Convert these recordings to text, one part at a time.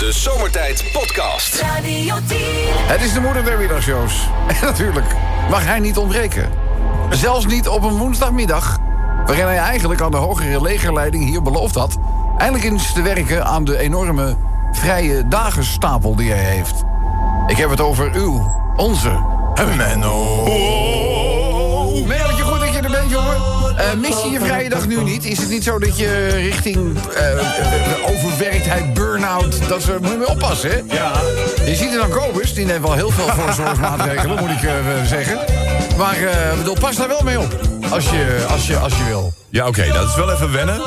De Zomertijd Podcast. Radio 10. Het is de moeder der middagshows. En natuurlijk mag hij niet ontbreken. Zelfs niet op een woensdagmiddag... waarin hij eigenlijk aan de hogere legerleiding hier beloofd had... eindelijk eens te werken aan de enorme vrije dagenstapel die hij heeft. Ik heb het over uw, onze... Menno. Merk je goed dat je er bent, jongen? Eh, mis je je vrije dag nu niet? Is het niet zo dat je richting eh, overwerktheid, burn-out... dat ze, moet je mee oppassen, hè? Ja. Je ziet er dan Kobus, die neemt wel heel veel voorzorgsmaatregelen, moet ik eh, zeggen. Maar bedoel, pas daar wel mee op, als je, als je, als je wil. Ja, oké, dat is wel even wennen.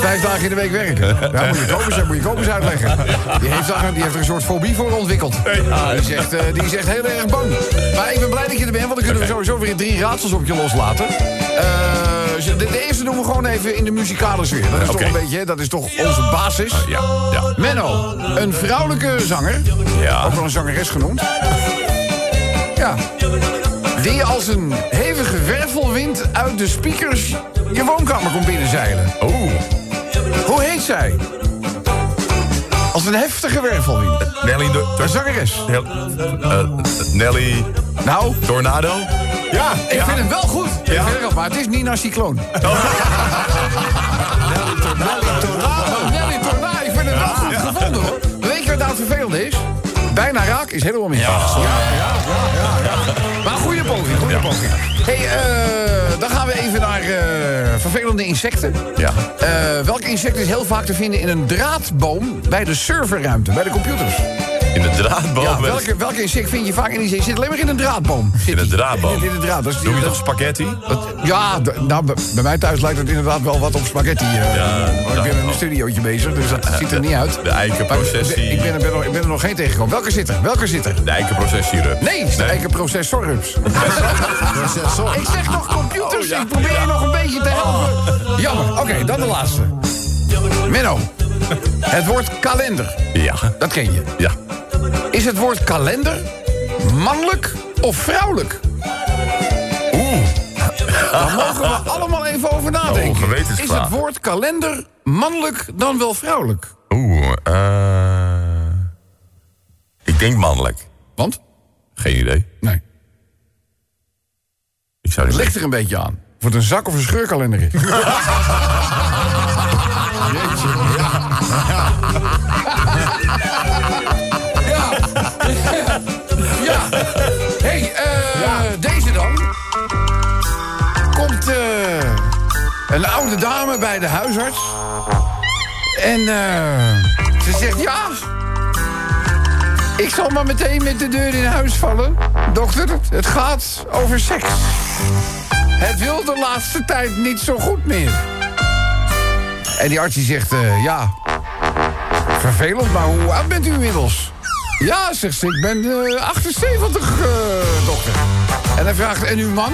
Vijf dagen in de week werken. Daar moet je Kobus, moet je Kobus uitleggen. Die heeft, daar, die heeft er een soort fobie voor ontwikkeld. Die, is echt, eh, die is echt heel erg bang. Maar ik ben blij dat je er bent, want dan kunnen we sowieso weer drie raadsels op je loslaten. Eh, de, de eerste doen we gewoon even in de muzikale sfeer. Dat is toch een beetje, dat is toch onze basis. Ja, ja. Menno, een vrouwelijke zanger, Ja. ook wel een zangeres genoemd. Ja. Die als een hevige wervelwind uit de speakers je woonkamer komt binnenzeilen. Oeh. Hoe heet zij? Als een heftige wervelwind. Nelly... Do- Een zangeres. Nel- eh, Nelly... Nou, Tornado? Ja, ik vind hem wel goed. Ik vind hem wel, maar het is Nina Cycloon. Nelly Tornado. Nelly Tornado. Ik vind het wel goed gevonden hoor. Weet je wat het vervelende is? Bijna raak is helemaal mis. Ja, ja, ja, ja, ja. Maar goede poging, goede poging. hey, eh, dan gaan we even naar eh, vervelende insecten. Ja. Eh, welk insect is heel vaak te vinden in een draadboom bij de serverruimte, bij de computers? De draadboom. Ja, welke, welke insect vind je vaak in die zit? Zit alleen maar in een draadboom. Zit In een draadboom? In, een draad. Dat is die- Noem je toch spaghetti? dat- ja, nou, bij- mij thuis lijkt het inderdaad wel wat op spaghetti. eh. Ja, maar ik ben in een dat- studiootje bezig, dus dat ziet er niet uit. De eikenprocessie. Maar Ik ben, ik, ben, er nog- ik ben er nog geen tegengekomen. Welke zit er? Welke zit er? De eikenprocessierup. Nee, de eikenprocessorrups. ik zeg nog computers, Oh, ja. ik probeer je nog een beetje te helpen. Jammer. Oké, dan de laatste. Menno, het woord kalender, Ja. dat ken je. Ja. Is het woord kalender mannelijk of vrouwelijk? Oeh. Daar mogen we allemaal even over nadenken. Oh, gewetensvraag. Is het woord kalender mannelijk dan wel vrouwelijk? Oeh, eh... Ik denk mannelijk. Want? Geen idee. Nee, Ik zou het ligt er een beetje aan. Of het een zak of een scheurkalender is. Jeetje. Ja. Een oude dame bij de huisarts. En eh, ze zegt ja. Ik zal maar meteen met de deur in huis vallen. Dokter, het gaat over seks. Het wil de laatste tijd niet zo goed meer. En die arts die zegt, eh, ja, vervelend, maar hoe oud bent u inmiddels? Ja, zegt ze, ik ben eh, 78, eh, dokter. En hij vraagt, en uw man?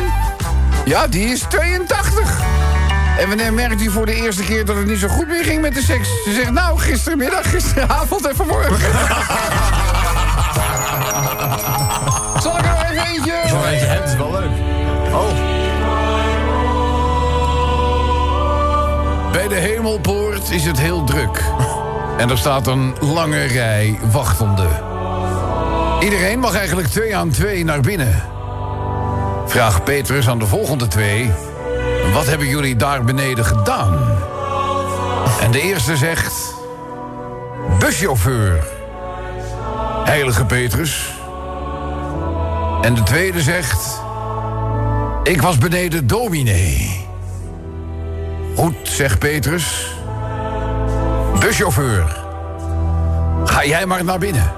Ja, die is 82. En wanneer merkt u voor de eerste keer dat het niet zo goed meer ging met de seks? Ze zegt, nou, gistermiddag, gisteravond en vanmorgen. Zal ik er nog even eentje? Het is wel leuk. Bij de hemelpoort is het heel druk. En er staat een lange rij wachtende. Iedereen mag eigenlijk twee aan twee naar binnen. Vraagt Petrus aan de volgende twee... Wat hebben jullie daar beneden gedaan? En de eerste zegt... Buschauffeur. Heilige Petrus. En de tweede zegt... Ik was beneden dominee. Goed, zegt Petrus. Buschauffeur. Ga jij maar naar binnen.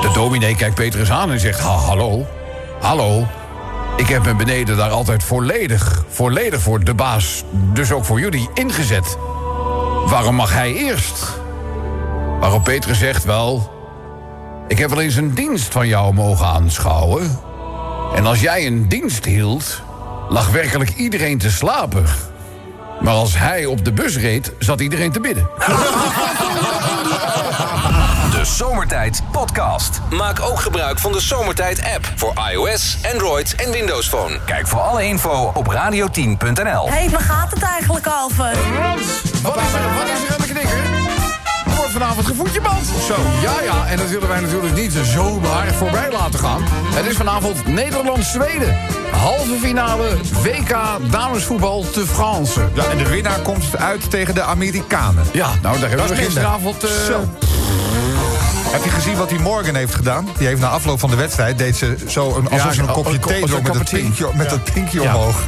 De dominee kijkt Petrus aan en zegt... "Ha, hallo, hallo. Ik heb me beneden daar altijd volledig, volledig voor de baas... dus ook voor jullie, ingezet. Waarom mag hij eerst? Waarop Petrus zegt, wel... Ik heb wel eens een dienst van jou mogen aanschouwen. En als jij een dienst hield... lag werkelijk iedereen te slapen. Maar als hij op de bus reed, zat iedereen te bidden. Zomertijd Podcast. Maak ook gebruik van de Zomertijd app voor iOS, Android en Windows Phone. Kijk voor alle info op radio10.nl. Hé, hey, waar gaat het eigenlijk over? Wat is er, wat is er aan de knikker? Er wordt vanavond gevoetjebald. Zo. Ja, ja, en dat willen wij natuurlijk niet zomaar voorbij laten gaan. Het is vanavond Nederland-Zweden. Halve finale WK damesvoetbal te France. Ja, en de winnaar komt uit tegen de Amerikanen. Ja, nou daar hebben Dat we gisteravond... Zo. Heb je gezien wat die Morgan heeft gedaan? Die heeft na afloop van de wedstrijd... deed ze zo een, alsof ze een kopje thee dronk met, het pinkje, met het pinkje omhoog.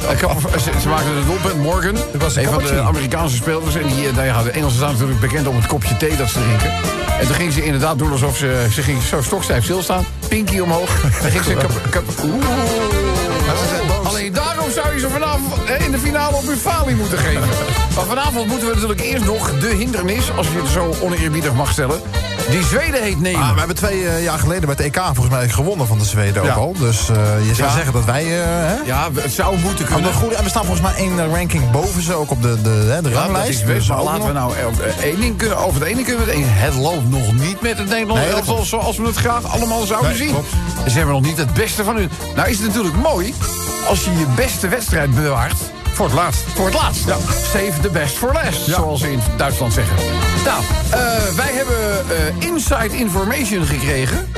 Ze, maakten het doelpunt Morgan. was een van de. Amerikaanse spelers. En die, eh, de Engelsen staan natuurlijk bekend om het kopje thee dat ze drinken. En toen ging ze inderdaad doen alsof ze... Ze ging zo stokstijf stilstaan. Pinky omhoog. En ging ze... Alleen daarom zou je ze vanavond eh, in de finale op Buffali moeten geven. Maar vanavond moeten we natuurlijk eerst nog de hindernis... als je het zo oneerbiedig mag stellen... die Zweden heet nemen. Ah, we hebben twee eh, jaar geleden bij het EK volgens mij gewonnen van de Zweden ook al. Dus eh, je zou Ja. zeggen dat wij... eh, hè? ja, het zou moeten kunnen. en we staan volgens mij één ranking boven ze ook op de, de, de ranglijst. Dus laten we nou over één ding kunnen. Over het ene kunnen we het loopt nog niet met het Nederlandse Nee, elftal zoals we het graag allemaal zouden Nee, zien. klopt. Ze hebben nog niet het beste van hun. Nou is het natuurlijk mooi als je je beste wedstrijd bewaart Voor het laatst. voor het laatst. Ja. Save the best for last, zoals ze in Duitsland zeggen. Nou, eh, wij hebben eh, inside information gekregen...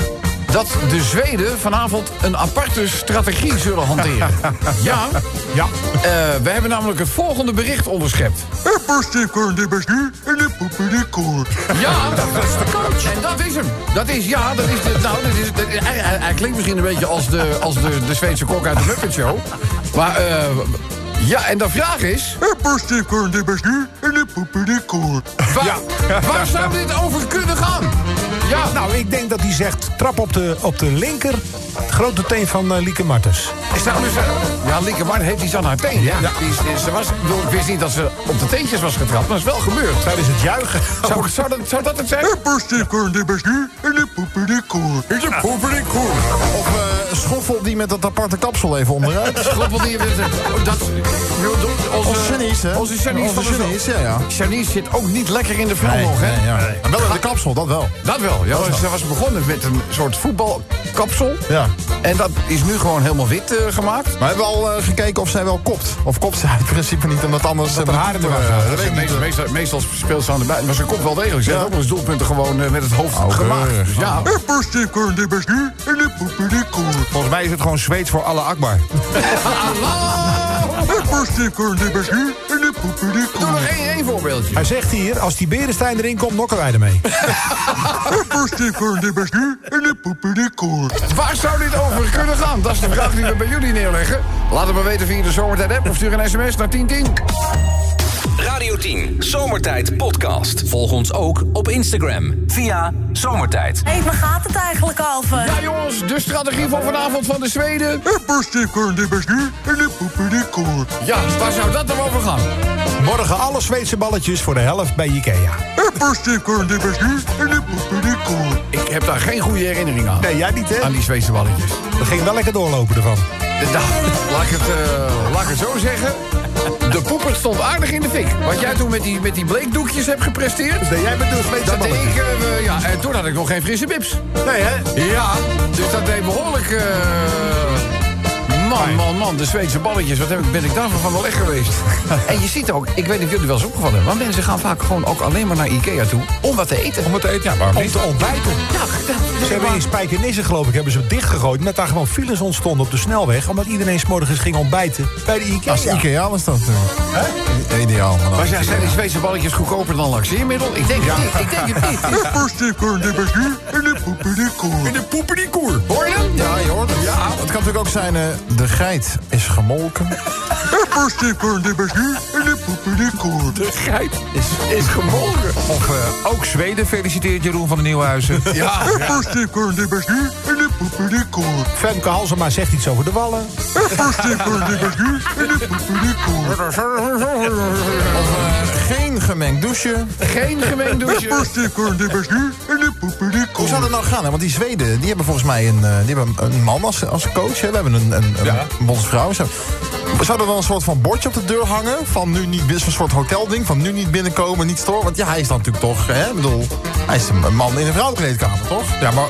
dat de Zweden vanavond een aparte strategie zullen hanteren. ja, Ja. eh, we hebben namelijk het volgende bericht onderschept. Ja, dat is de coach. En dat is hem. Dat is, ja, dat is de, nou, dat is, dat- hij, hij- hij klinkt misschien een beetje als de, als de, de Zweedse kok uit de Muppet Show. Maar, eh, ja, en de vraag is... Waar, waar zou dit over kunnen gaan? Ja, nou, ik denk dat hij zegt trap op de, op de linker grote teen van eh, Lieke Martens. is dat dus, eh, ja, Lieke Martin heeft iets aan haar teen. Ja. Die is- die- ze was, ik bedoel, ik wist niet dat ze op de teentjes was getrapt, maar dat is wel gebeurd. Tijdens het juichen. Zou, zou, dat, zou dat het zijn? Is. Of eh, Schoffel die met dat aparte kapsel even onderuit. Schoppel die met oh, dat. Onze, Onze Janice, hè? Onze Janice Onze Janice, ja, ja. Janice zit ook niet lekker in de film Nee, nog, hè? nee, ja. Maar wel in de kapsel, dat wel. Dat wel. Ja, ze was begonnen met een soort voetbalkapsel. Ja. En dat is nu gewoon helemaal wit eh, gemaakt. Maar hebben we al eh, gekeken of zij wel kopt? Of kopt zij in principe niet, omdat anders... Dat er dat weet ik niet. meestal, meestal, meestal speelt ze aan de buiten. Maar ze komt wel degelijk. Ze heeft ook wel eens doelpunten gewoon eh, met het hoofd gemaakt. Dus ja. Volgens mij is het gewoon Zweeds voor alle Akbar. Doe nog één, één voorbeeldje. Hij zegt hier, als die Berenstein erin komt, nokken wij ermee. Waar zou dit over kunnen gaan? Dat is de vraag die we bij jullie neerleggen. Laat het maar weten via de Zomertijd app of stuur een sms naar 1010. Radio 10 Zomertijd Podcast. Volg ons ook op Instagram via Zomertijd. Hé, waar gaat het eigenlijk over? Ja jongens, de strategie van vanavond van de Zweden. Ja, waar zou dat dan over gaan? Morgen alle Zweedse balletjes voor de helft bij Ikea. Ik heb daar geen goede herinnering aan. Nee, jij niet, hè? Aan die Zweedse balletjes. We gingen wel lekker doorlopen ervan. Nou, laat ik, het, eh, laat ik het zo zeggen. De poeper stond aardig in de fik. Wat jij toen met die, met die bleekdoekjes hebt gepresteerd... Nee, jij bent de Zweedse Dat deed ik, eh, ja, en toen had ik nog geen frisse bips. Nee, hè? Ja, dus dat deed behoorlijk... eh, Man, man, man, de Zweedse balletjes, wat heb ik, ben ik daarvan van wel weg geweest. en je ziet ook, ik weet niet of jullie wel eens opgevallen hebben... maar mensen gaan vaak gewoon ook alleen maar naar Ikea toe om wat te eten. Om het te eten, ja, waarom Om niet? te ontbijten. Ja, dat, Ze hebben in Spijkenisse, geloof ik, hebben ze dichtgegooid... omdat daar gewoon files ontstonden op de snelweg... omdat iedereen 's morgens ging ontbijten bij de Ikea. Als Ikea was dat natuurlijk. Hè? Ideaal. Maar Maar zijn die Zweedse balletjes goedkoper dan laxeermiddel? Ik denk het niet. Ik denk het niet. In de poepen die koer. Hoor je hem? Ja, je hoort het. Ja. Het kan natuurlijk ook zijn, eh, de geit is gemolken. De geit is, is gemolken. Of eh, ook Zweden feliciteert Jeroen van de Nieuwhuizen. Ja, ja. Femke Halsema zegt iets over de wallen. Of eh, geen gemengd douche. Geen gemeen douche. Hoe zou dat nou gaan? Hè? Want die Zweden die hebben volgens mij een, eh, die hebben een man als, als coach. Hè? We hebben een, een, een bondsvrouw. Zo. Zou er dan een soort van bordje op de deur hangen? Van nu niet, een soort hotelding, van nu niet binnenkomen, niet storen? Want ja, hij is dan natuurlijk toch, hè, bedoel... Hij is een man in een vrouwenkleedkamer, toch? Ja, maar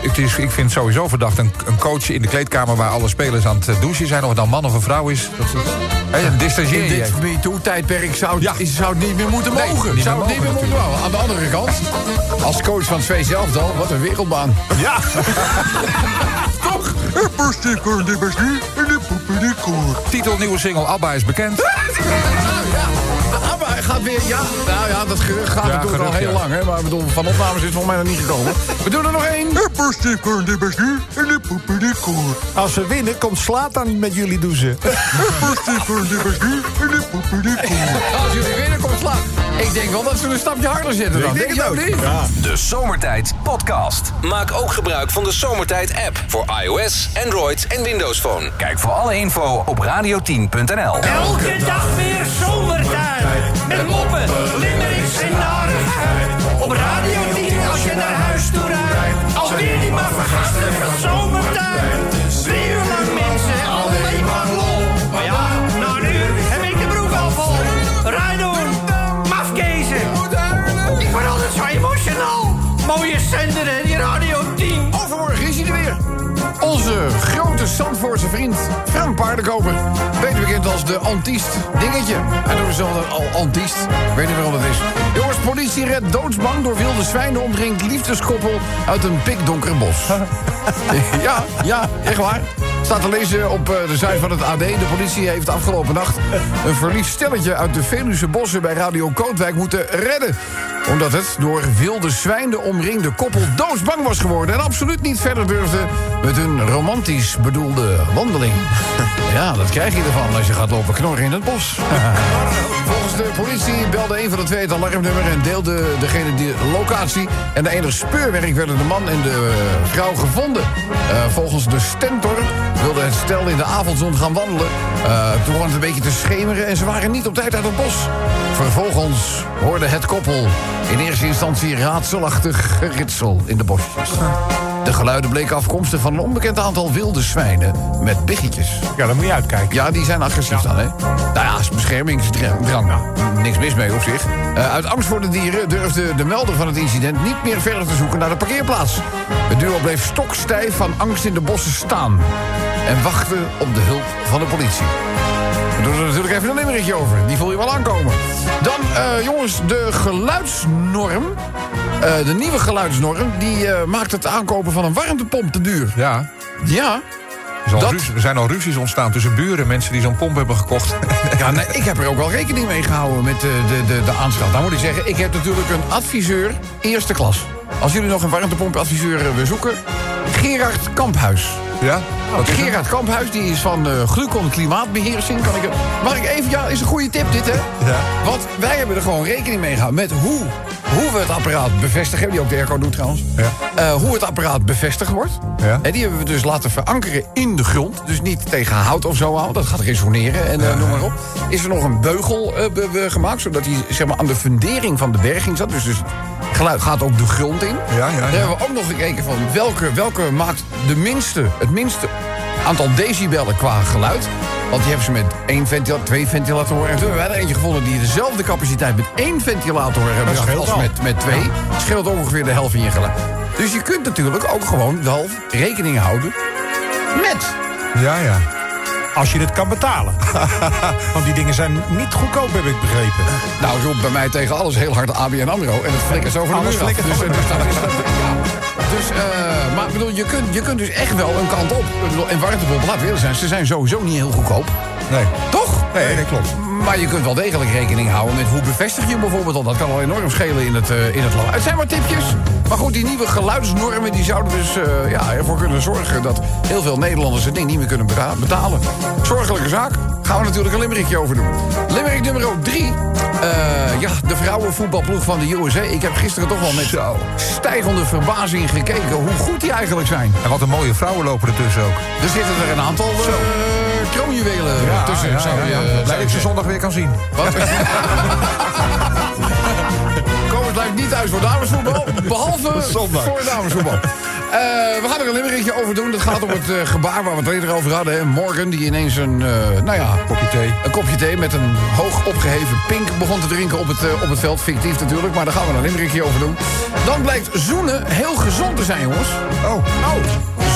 het is, ik vind het sowieso verdacht. Een, een coach in de kleedkamer waar alle spelers aan het douchen zijn... of het dan man of een vrouw is. Dat is een distancier In dit. MeToo-tijdperk zou, het- Ja. zou het niet meer moeten Nee, mogen. niet zou het niet meer moeten mogen. Aan de andere kant, als coach van Twee Zelfdal, wat een wereldbaan. Ja? Titel, nieuwe single, ABBA is bekend. Ja, de ABBA gaat weer... Ja, nou ja, dat gerucht gaat Ja, natuurlijk al heel ja. lang. Hè, maar ik bedoel, van opnames is het volgens mij nog niet gekomen. We doen er nog één. als ze winnen, komt Slaat dan niet met jullie douchen. Als jullie winnen, komt slaan. Ik denk wel dat ze een stapje harder zitten dan. Ik Denk het ook. niet? De Zomertijd Podcast. Maak ook gebruik van de Zomertijd app voor iOS, Android en Windows Phone. Kijk voor alle info op radio10.nl. Elke dag weer zomertijd. Met moppen, limmerings en narigheid. Op Radio 10 als je naar huis toe rijdt. Alweer die maar vergasten van zomertijd. Onze grote Zandvoortse vriend Frank Paardenkoper. Beter bekend als de Antiest Dingetje. Hij noemt zichzelf al Antiest. Ik weet niet waarom dat is. Politie redt doodsbang door wilde zwijnen omringd liefdeskoppel uit een pikdonker bos. ja, ja, echt waar. Staat te lezen op eh, de site van het AD. De politie heeft afgelopen nacht een verliefd stelletje uit de Veluwe bossen bij Radio Kootwijk moeten redden. Omdat het door wilde zwijnen omringde koppel doodsbang was geworden en absoluut niet verder durfde met hun romantisch bedoelde wandeling. Ja, dat krijg je ervan als je gaat lopen knorren in het bos. De politie belde een van de twee het alarmnummer en deelde degene die locatie. En de enige speurwerk werden de man en de eh, vrouw gevonden. Eh, volgens de stentor wilde het stel in de avondzon gaan wandelen. Eh, toen begon het een beetje te schemeren en ze waren niet op tijd uit het bos. Vervolgens hoorde het koppel in eerste instantie raadselachtig geritsel in de bosjes. De geluiden bleken afkomstig van een onbekend aantal wilde zwijnen met biggetjes. Ja, dan moet je uitkijken. Ja, die zijn agressief dan, hè? Nou ja, beschermingsdrang. Nou, niks mis mee op zich. Eh, uit angst voor de dieren durfde de melder van het incident... niet meer verder te zoeken naar de parkeerplaats. Het duo bleef stokstijf van angst in de bossen staan... en wachtte op de hulp van de politie. We doen er natuurlijk even een limmeretje over. Die voel je wel aankomen. Dan, eh, jongens, de geluidsnorm... eh, de nieuwe geluidsnorm... die eh, maakt het aankopen van een warmtepomp te duur. Ja. Ja, Er, Dat- ruzie- er zijn al ruzies ontstaan tussen buren. Mensen die zo'n pomp hebben gekocht. Ja, nee, ik heb er ook wel rekening mee gehouden met de, de, de, de aanschaf. Dan moet ik zeggen, ik heb natuurlijk een adviseur eerste klas. Als jullie nog een warmtepompadviseur eh, willen zoeken... Gerard Kamphuis. Ja? Wat het? Gerard Kamphuis, die is van uh, Glucon Klimaatbeheersing. Kan ik, mag ik even... Ja, is een goede tip dit, hè? Ja. Want wij hebben er gewoon rekening mee gehouden met hoe, hoe we het apparaat bevestigen. Die ook de airco doet trouwens. Ja. Eh, hoe het apparaat bevestigd wordt. Ja. En die hebben we dus laten verankeren in de grond. Dus niet tegen hout of zo aan. Dat gaat resoneren en eh, noem maar op. Is er nog een beugel eh, be- be- gemaakt. Zodat hij zeg maar, aan de fundering van de berging zat. Dus, dus het geluid gaat ook de grond in. Ja, ja, ja. Dan hebben we ook nog gekeken van welke, welke maakt de minste, het minste aantal decibellen qua geluid. Want die hebben ze met één ventilator, twee ventilatoren. En toen hebben er eentje gevonden die dezelfde capaciteit met één ventilator hebben scheelt als met, met twee. Het scheelt ongeveer de helft van je geluid. Dus je kunt natuurlijk ook gewoon wel rekening houden met. Ja, ja. Als je het kan betalen. Want die dingen zijn niet goedkoop, heb ik begrepen. Nou, roept bij mij tegen alles heel hard ABN AMRO. En het flikkert zo van de muur af. Dus, de dat is dat. Dus, eh, maar bedoel, je kunt, je kunt dus echt wel een kant op. Bedoel, en warmtepompen, we eerlijk zijn, ze zijn sowieso niet heel goedkoop. Nee. Toch? Nee, dat klopt. Maar je kunt wel degelijk rekening houden met hoe bevestig je hem bijvoorbeeld. Want dat kan al enorm schelen in het, eh, in het land. Het zijn maar tipjes. Maar goed, die nieuwe geluidsnormen die zouden dus eh, ja, ervoor kunnen zorgen... dat heel veel Nederlanders het ding niet meer kunnen beta- betalen. Zorgelijke zaak. Gaan we natuurlijk een limerickje over doen. Limerick nummer 3. ja, de vrouwenvoetbalploeg van de USA. Ik heb gisteren toch wel met Zo. stijgende verbazing gekeken... hoe goed die eigenlijk zijn. En wat een mooie vrouwen lopen ertussen ook. Er zitten er een aantal eh kroonjuwelen tussen. zou je, eh, Blij dat ik ze zondag weer kan zien. Wat? Komend lijkt niet thuis voor damesvoetbal. Behalve Zondag. voor damesvoetbal. We gaan er een limmerikje over doen. Dat gaat om het eh, gebaar waar we het eerder over hadden. Hè. Morgan, die ineens een, eh, nou ja... Kopje thee. Een kopje thee met een hoog opgeheven pink begon te drinken op het, eh, op het veld. Fictief natuurlijk, maar daar gaan we een limmerikje over doen. Dan blijkt zoenen heel gezond te zijn, jongens. Oh. Oh,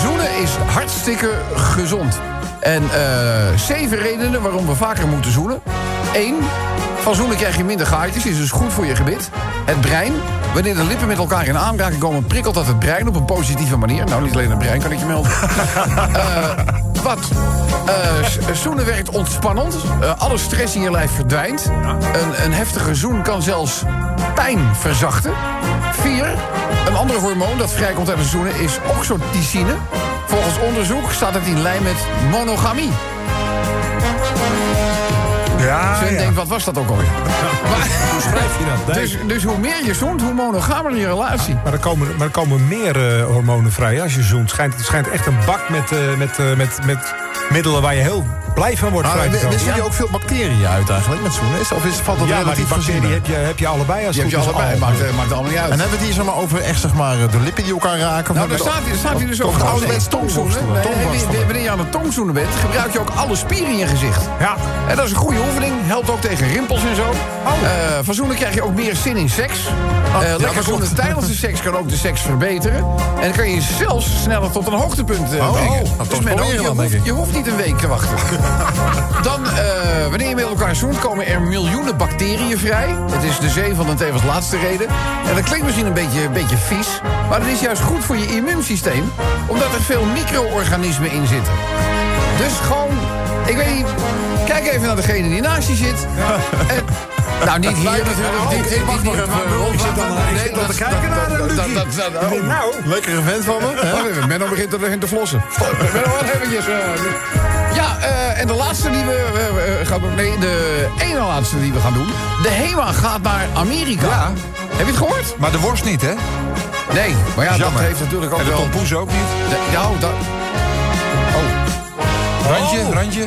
zoenen is hartstikke gezond. En eh, zeven redenen waarom we vaker moeten zoenen. Eén, van zoenen krijg je minder gaatjes, is dus goed voor je gebit. Het brein, wanneer de lippen met elkaar in aanraking komen... prikkelt dat het brein op een positieve manier. Nou, niet alleen het brein, kan ik je melden. Eh, wat? Eh, s- zoenen werkt ontspannend. Eh, alle stress in je lijf verdwijnt. Een, een heftige zoen kan zelfs pijn verzachten. Vier, een ander hormoon dat vrijkomt uit de zoenen is oxytocine. Volgens onderzoek staat het in lijn met monogamie. Ja, ja. denkt, wat was dat ook alweer? Maar, Hoe schrijf je dat? Dus, dus hoe meer je zoent, hoe monogamer je relatie. Maar er komen, maar er komen meer eh, hormonen vrij als je zoent. Schijnt, het schijnt echt een bak met, eh, met, eh, met, met middelen waar je heel blij van wordt. Komen. missen jullie ook veel bacteriën uit eigenlijk met zoenen? Of is, valt dat Ja, maar die bacteriën heb je, heb je allebei als Je het hebt je allebei, maakt, eh, maakt allemaal niet uit. En hebben we het hier zeg maar, over echt zeg maar, de lippen die elkaar raken? Nou, daar staat, daar staat hier dus over de ouderwets tongzoenen. Wanneer- je aan het tongzoenen bent, gebruik je ook alle spieren in je gezicht. Ja. En dat is een goede oefening. Helpt ook tegen rimpels en zo. Eh, van zoenen krijg je ook meer zin in seks. Eh, lekker dat zoenen tijdens de seks kan ook de seks verbeteren. En dan kan je zelfs sneller tot een hoogtepunt eh, Oh, brengen. oh, dat dus proberen je, hoeft, hoeft niet een week te wachten. dan, eh, wanneer je met elkaar zoent, komen er miljoenen bacteriën vrij. Het is de zee van de tevens laatste reden. En dat klinkt misschien een beetje, een beetje vies. Maar dat is juist goed voor je immuunsysteem. Omdat er veel micro-organismen in zitten. Dus gewoon, ik weet niet, kijk even naar degene die naast je zit. En, nou, niet hier natuurlijk. Niet, ik nog even Ik zit dan- dan te kijken naar dat, dat, dat, oh. Nou, Lekkere vent van me. Wacht Menno begint erin te flossen. Menno, wat eventjes. eh, ja, eh, en de laatste die we gaan doen... Nee, de ene laatste die we gaan doen. De HEMA gaat naar Amerika. Ja. Heb je het gehoord? Maar de worst niet, hè? Nee, maar ja, Jammer. dat heeft natuurlijk ook En de wel... ook niet? De- nou, dat, Randje, Oh. randje.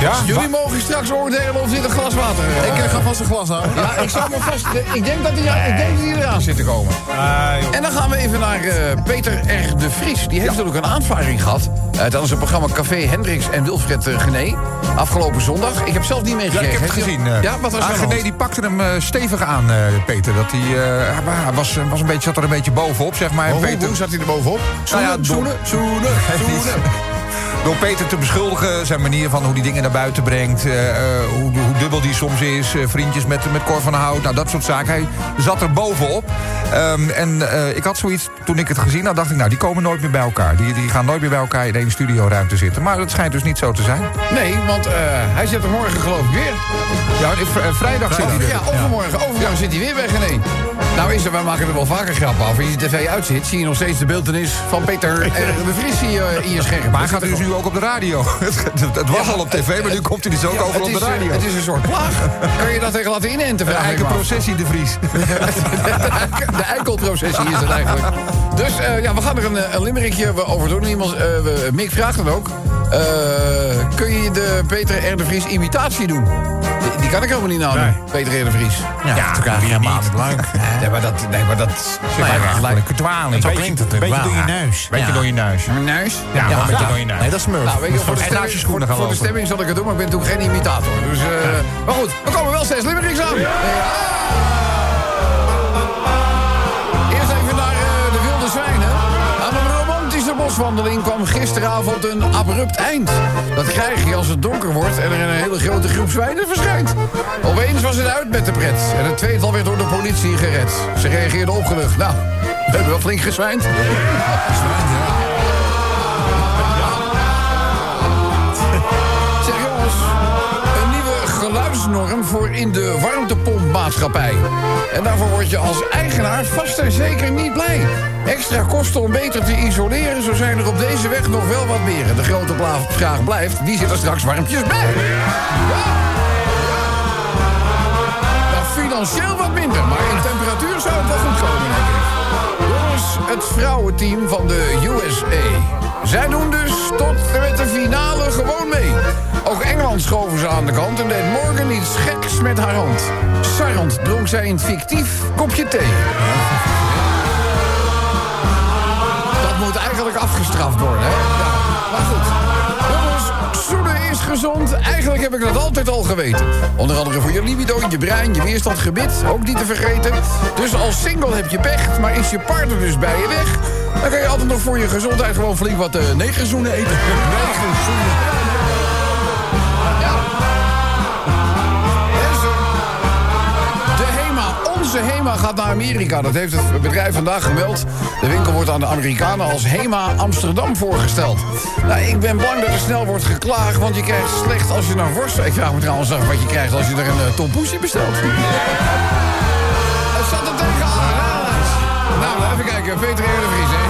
Ja, jullie mogen straks oordelen of dit een glas water is. Ik eh, ga vast een glas houden. Ja, ik zou me vast... Ik denk dat hij, ik denk dat eraan zit te komen. En dan gaan we even naar eh, Peter R. de Vries. Die heeft natuurlijk een aanvaring gehad... eh, tijdens het programma Café Hendricks en Wilfred eh, Gené. Afgelopen zondag. Ik heb zelf niet Ja, meegekregen. ik heb het gezien. eh. Ja, wat was Ah, aan hand? die pakte hem stevig aan, Peter. Dat hij, hij wa- hij was, was een beetje, zat er een beetje bovenop, zeg maar. Peter, hoe zat hij er bovenop? Nou ja, Zoenen, zoenen, zoenen, zoenen. Door Peter te beschuldigen, zijn manier van hoe die dingen naar buiten brengt... eh, eh, hoe, hoe dubbel die soms is, eh, vriendjes met, met Cor van Hout... nou, dat soort zaken. Hij zat er bovenop. Ehm, en ik had zoiets, toen ik het gezien had, dacht ik... nou, die komen nooit meer bij elkaar. Die, die gaan nooit meer bij elkaar in één studioruimte zitten. Maar dat schijnt dus niet zo te zijn. Nee, want hij zit er morgen geloof ik weer. Ja, v- eh, vrijdag zit hij er. ja, overmorgen. Overmorgen zit hij weer bij Gené. Nou is er, wij maken er wel vaker grappen af. Als je de tv uitzit, zie je nog steeds de beeldenis van Peter R. de Vries in je, in je scherm. Maar hij gaat dus nu ook op de radio. het, was Ja, al op tv, maar nu komt hij dus ook Ja, over op de is, eh, radio. Het is een soort plaag. Kan je dat tegen laten inenten? Een vraag ik eigen me af. processie de Vries. De eikelprocessie is het eigenlijk. Dus eh, ja, we gaan er een, eh, een limmerikje over doen. Iemand, eh, Mick vraagt het ook. Eh, kun je de Peter R. de Vries imitatie doen? Die, die kan ik helemaal niet nadoen, Nee. Peter R. de Vries. Ja, dat is eigenlijk helemaal niet leuk. Nee, maar dat... Nee, maar dat maar ja, dwaling. Zo klinkt het beetje door je neus. Beetje Ja. door je neus. Mijn neus? Ja, een beetje door je neus. Nee, dat is Murph. Nou, weet je, voor de, stemming, voor, gaan voor de stemming zal ik het doen, maar ik ben natuurlijk geen imitator. Dus, eh, Maar goed, we komen wel steeds limericks aan. Ja. Boswandeling kwam gisteravond een abrupt eind. Dat krijg je als het donker wordt en er een hele grote groep zwijnen verschijnt. Opeens was het uit met de pret. En het tweetal werd door de politie gered. Ze reageerden opgelucht. Nou, we hebben wel flink gezwijnd. Geluidsnorm voor in de warmtepompmaatschappij. En daarvoor word je als eigenaar vast en zeker niet blij. Extra kosten om beter te isoleren, zo zijn er op deze weg nog wel wat meer. De grote vraag blijft, wie zit er straks warmpjes bij? Ja. Financieel wat minder, maar in temperatuur zou het wel goed komen. Jongens, het vrouwenteam van de USA. Zij doen dus tot met de finale gewoon mee. Ook Engeland schoven ze aan de kant en deed Morgan iets geks met haar hand. Sarrend dronk zij een fictief kopje thee. gestraft worden, hè? Ja, maar goed. Is gezond. Eigenlijk heb ik dat altijd al geweten. Onder andere voor je libido, je brein, je weerstand, gebit. Ook niet te vergeten. Dus als single heb je pech, maar is je partner dus bij je weg... dan kan je altijd nog voor je gezondheid gewoon flink wat uh, negerzoenen eten. Negerzoenen. Onze HEMA gaat naar Amerika. Dat heeft het bedrijf vandaag gemeld. De winkel wordt aan de Amerikanen als HEMA Amsterdam voorgesteld. Nou, ik ben bang dat er snel wordt geklaagd, want je krijgt slecht als je naar worst... Ik vraag me trouwens af wat je krijgt als je er een uh, bestelt. Het zat er tegenaan. Nou, even kijken. Peter R. de Vries, hè?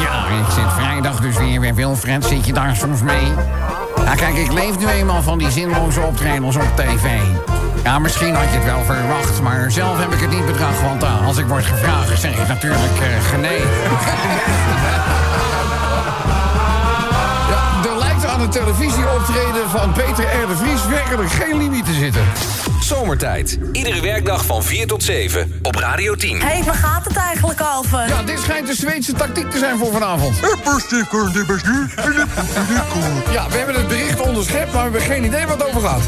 Ja, ik zit vrijdag dus weer bij Wilfred. Zit je daar soms mee? Ja, kijk, ik leef nu eenmaal van die zinloze optredens op tv. Ja, misschien had je het wel verwacht, maar zelf heb ik het niet bedacht. Want uh, als ik word gevraagd, zeg ik natuurlijk uh, genee. Ja, er lijkt aan het televisieoptreden van Peter R. de Vries werkelijk geen limiet te zitten. Zomertijd. Iedere werkdag van 4 tot 7 op Radio 10. Hé, hey, waar gaat het eigenlijk over? Ja, dit schijnt de Zweedse tactiek te zijn voor vanavond. Ja, we hebben het bericht onderschept, maar we hebben geen idee wat het over gaat.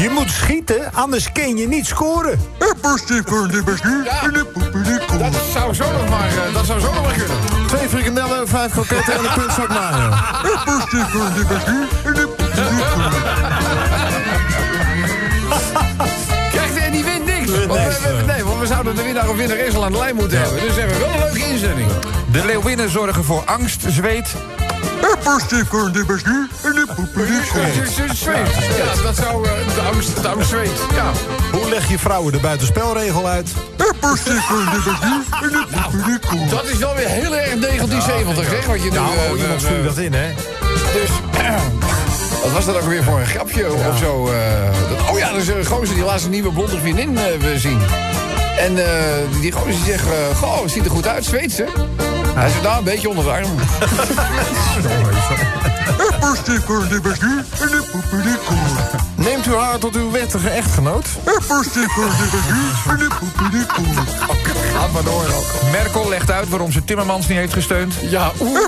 Je moet schieten, anders kun je niet scoren. Ja, dat zou zo nog maar, uh, dat zou zo nog maar kunnen. Twee frikandellen, vijf kroketten en een puntzak mayo. Krijgt en die wint niks. Want we, we- nee, want we zouden de winnaar of winnares al aan de lijn moeten hebben. Dus we hebben wel een leuke inzending. De leeuwinnen zorgen voor angst, zweet. Zweet. Ja, dat zou... eh, de angst, de angst zweet. Ja. Hoe leg je vrouwen de buitenspelregel uit? Dat is wel weer heel erg 1970, hè? Wat je nu... Nou, eh, iemand eh, stuurde dat in, hè? Dus, wat was dat ook weer voor een grapje of zo? eh, dat, oh ja, dat is een gozer die laatst een nieuwe blonde vriendin eh, we zien. En eh, die gozer die zegt, eh, goh, het ziet er goed uit, zweet ze. Hij zegt, nou, een beetje onder de arm. Neemt u haar tot uw wettige echtgenoot? Gaat maar door ook. Merkel legt uit waarom ze Timmermans niet heeft gesteund. Ja, oeh.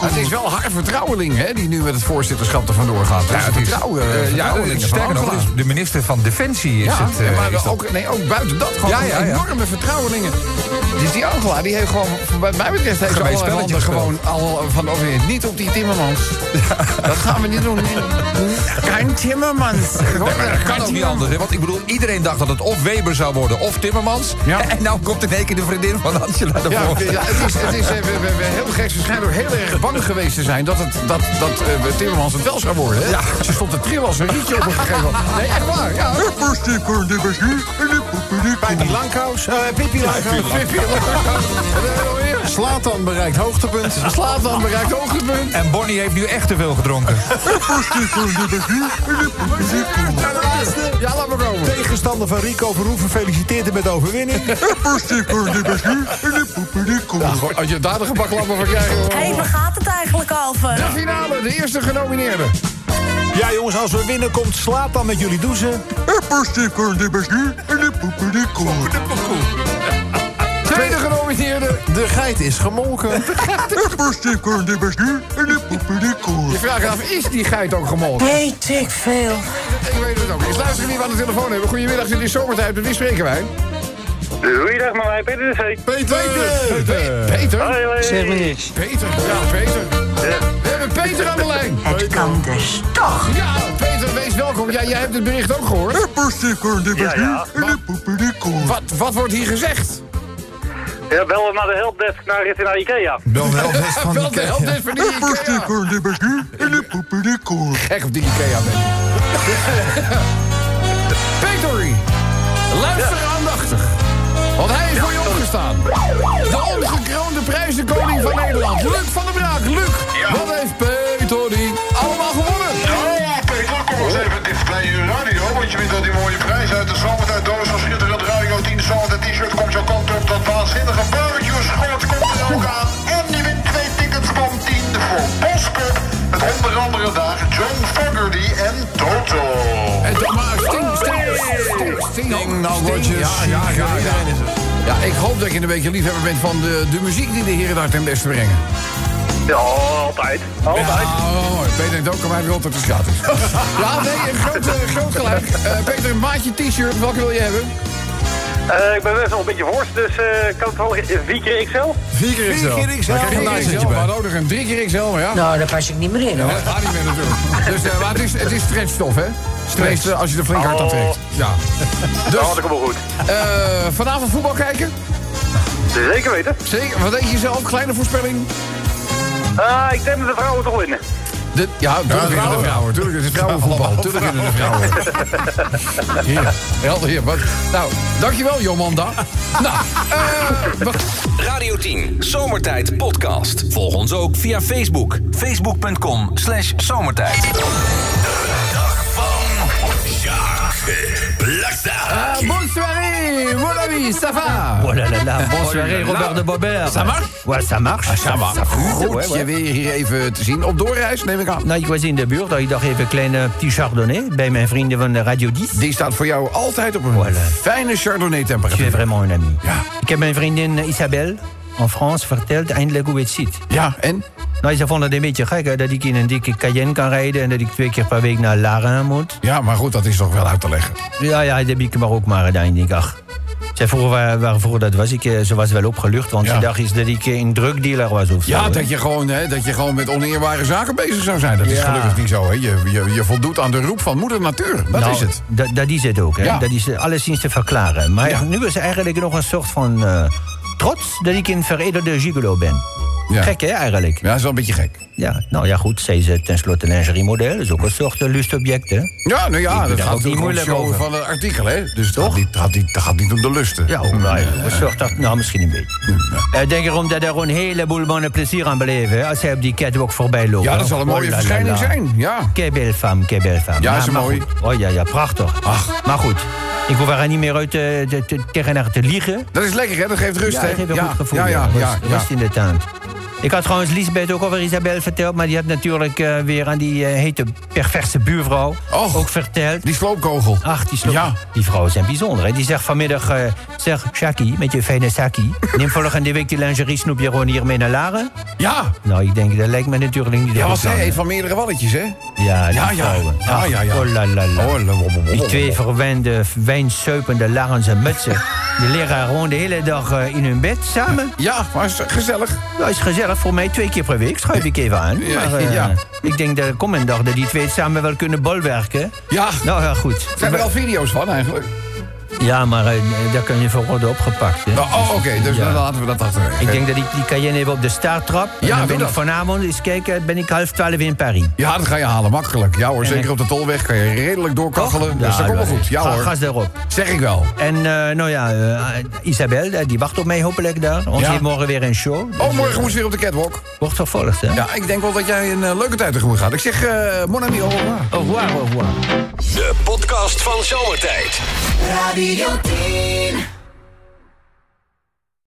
Het is wel haar vertrouweling, hè, die nu met het voorzitterschap er vandoor gaat. Dus het is- vertrouwen, eh, ja, sterker nog, dus de minister van Defensie is Ja, het. eh, maar is dat. ook, nee, ook buiten dat gewoon Ja, ja, ja. enorme vertrouwelingen. Dus die Angela, die heeft gewoon, wat mij betreft, heeft Gemeen gewoon al van over niet op die Timmermans. Dat gaan we niet doen. Kein Timmermans. Dat kan ook niet anders, hè? Want ik bedoel, iedereen dacht dat het of Weber zou worden of Timmermans. Ja. En nou komt in één keer de vriendin van Angela Ja, ervoor. ja, het is, het is eh, we, we, we heel gek. Ze schijnen ook heel erg bang geweest te zijn dat, het, dat, dat eh, Timmermans het wel zou worden. Hè? Ja. Ze stond te trillen als een rietje op een gegeven moment. Nee, echt waar. Ja. Bij die langkous, eh Pippi langkous. Slatan bereikt hoogtepunt. Slaat dan bereikt hoogtepunt. En Bonnie heeft nu echt te veel gedronken. Ja, laat maar komen. Tegenstander van Rico Verhoeven feliciteert hem met de overwinning. Gewoon, als je daar de van krijgt. Hé, hey, waar gaat het eigenlijk over? De finale, de eerste genomineerde. Ja jongens, als we winnen komt Slaat dan met jullie douchen. De geit is gemolken. Je vraagt af, is die geit ook gemolken? Weet ik veel. Ik weet het ook. Eens luisteren wie we aan de telefoon hebben. Goedemiddag, jullie zomertijd. Met wie spreken wij? Goeiedag, met mij Peter de. Peter! Pe- Peter? Hoi, hoi. Zeg me niks. Peter, ja, Peter. We hebben Peter aan de lijn. Het kan dus toch. Ja, Peter, wees welkom. Ja, jij hebt het bericht ook gehoord. Ja, ja. Wat, wat wordt hier gezegd? Ja, bel naar de helpdesk naar rit naar Ikea. Bel wel best van die de helft is van Ikea. Gek op die Ikea ben je. Peter, luister aandachtig. Want hij is voor je opgestaan. De ongekroonde prijzenkoning van Nederland. Luc van der Braak. Luc, wat heeft Peter die allemaal gewonnen? Ja, Peter, kom eens even dicht bij je radio. Want je wint al die mooie prijs uit de zomertijd Dat waanzinnige barbecue schort komt er ook aan. En je wint twee tickets van 10 voor Boskop. Met onder andere daar John Fogerty en Toto. En dan maar sting, sting, sting, sting. nou word je Ja, ja, ja, ja. Ja, ik hoop dat je een beetje liefhebber bent van de, de muziek die de heren daar ten beste brengen. Ja, altijd. Altijd. Ja, mooi. Peter denkt ook aan mij rond dat het is. ja, nee, groot, eh, groot gelijk. Eh, Peter, een maatje t-shirt, welke wil je hebben? Eh, ik ben best wel een beetje worst, dus eh kan het wel 4 keer XL? Vier keer XL. Vier keer XL. Daar krijg je een bij. Ook nog een drie keer XL, maar ja. Nou, daar pas ik niet meer in Ja, hoor. dat gaat niet meer natuurlijk. Dus eh, maar het is, het is stretchstof, hè? Stretch eh, als je er flink hard aan trekt. Ja. Dat had ik hem wel goed. Eh, vanavond voetbal kijken? Zeker weten. Zeker. Wat denk je zelf? Kleine voorspelling? Ah, ik denk dat de vrouwen toch winnen. De, ja, tuurlijk winnen de vrouwen. vrouwen. Tuurlijk, het is vrouwenvoetbal. Tuurlijk winnen de vrouwen. Hier, helder hier. Wat, nou, dankjewel, Jomanda. nou, eh, wat- Radio 10, Zomertijd Podcast. Volg ons ook via Facebook. Facebook.com slash zomertijd. Ami, ça va? Oh là là là, bonne soirée Robert de Bobert. Ça marche? Ouais, ça marche. Ah, ça va. Goed je weer hier even te zien. Op doorreis, neem ik aan. Nou, ik was in de buurt, ik dacht even een kleine petit chardonnay bij mijn vrienden van de Radio 10. Die staat voor jou altijd op een Voilà. fijne Je suis Chardonnay-temperatuur. vraiment een ami. Ja. Ik heb mijn vriendin Isabelle in France verteld eindelijk hoe het zit. Ja, en? Nou, ze vond het een beetje gek hè, dat ik in een dikke Cayenne kan rijden... en dat ik twee keer per week naar Laren moet. Ja, maar goed, dat is toch wel uit te leggen. Ja, ja, dat heb ik maar ook maar gedaan. Ik denk, ach... Zij vroeg waar, waarvoor dat was. Ik, eh, ze was wel opgelucht, want Ja. ze dacht eens dat ik eh, een drugdealer was of zo. Ja, dat je, gewoon, hè, dat je gewoon met oneerbare zaken bezig zou zijn. Dat is gelukkig niet zo. Hè. Je, je, je voldoet aan de roep van moeder natuur. Dat Nou, is het. Dat, is het ook, hè. Ja. Dat is eh, alleszins te verklaren. Maar nu is eigenlijk nog een soort van trots... dat ik een veredelde gigolo ben. Ja. Gek, hè, eigenlijk? Ja, dat is wel een beetje gek. Ja, nou ja, goed. Zij is eh, tenslotte lingeriemodel. Dat is ook een soort eh, lustobject, hè? Ja, nou ja, dat gaat ook niet om moeilijk show over. van het artikel, hè? Dus het gaat, niet, gaat, niet, gaat niet om de lusten. Ja, nou, ja, een soort dat, nou, misschien een beetje. Ik denk erom dat er een heleboel mannen plezier aan beleven... hè, als zij op die catwalk voorbij lopen. Ja, dat zal een Oh, mooie la, verschijning zijn. Ja. Quelle belle femme, quelle belle femme. Ja, is mooi? Oh ja, ja, prachtig. Ach. Maar goed, ik hoef er niet meer uit te- tegen haar te liegen. Dat is lekker, hè? Dat geeft rust, ja, hè? dat geeft een ja, goed gevoel. Ja, ja, Rust, ja. ja. rust in de tuin. Ik had trouwens Lisbeth ook over Isabel verteld... maar die had natuurlijk eh, weer aan die eh, hete perverse buurvrouw Och. ook verteld. Die sloopkogel. Ach, die, sloop, Ja. die vrouwen zijn bijzonder. Hè? Die zegt vanmiddag, eh, zeg, Shaki, met je fijne saki... neem volgende week die lingerie snoepje gewoon hier mee naar Laren. Ja. Nou, ik denk, dat lijkt me natuurlijk niet... Ja, want zij hè. van meerdere walletjes, hè? Ja, die Ja, ja. vrouwen. Ja, ja, ja. Oh, la, la, la. Oh, la, la. Die twee verwende, wijnsuipende Larense mutsen... die liggen gewoon de hele dag eh, in hun bed samen. Ja, maar is gezellig. Dat is gezellig voor mij, twee keer per week. Schuif ik even aan. Ja, maar, eh, ja. Ik denk dat komt een dag dat die twee samen wel kunnen bolwerken. Ja. Nou ja, goed. Zijn er al video's van, eigenlijk? Ja, maar eh, daar kun je voor worden opgepakt. Hè. Oh, oh, oké. Dus Ja. dan laten we dat achterwege. Ik denk dat ik die Cayenne even op de staart trap. En Ja, dan ben ik dat. vanavond, eens kijken, ben ik half twaalf in Paris. Ja, dat ga je halen, makkelijk. Ja hoor, En zeker ik- op de tolweg kan je redelijk doorkachelen. Dus dat komt wel goed. Ja Ga- hoor. Gas erop. Zeg ik wel. En eh, nou ja, eh, Isabel, die wacht op mij hopelijk daar. Ons Ja. heeft morgen weer een show. Oh, morgen moet je weer op de catwalk. Wordt vervolgd, hè? Ja, ik denk wel dat jij een leuke tijd tegemoet gaat. Ik zeg, eh mon ami, au revoir. Au revoir, au revoir. De podcast van Zomertijd. Radio 10.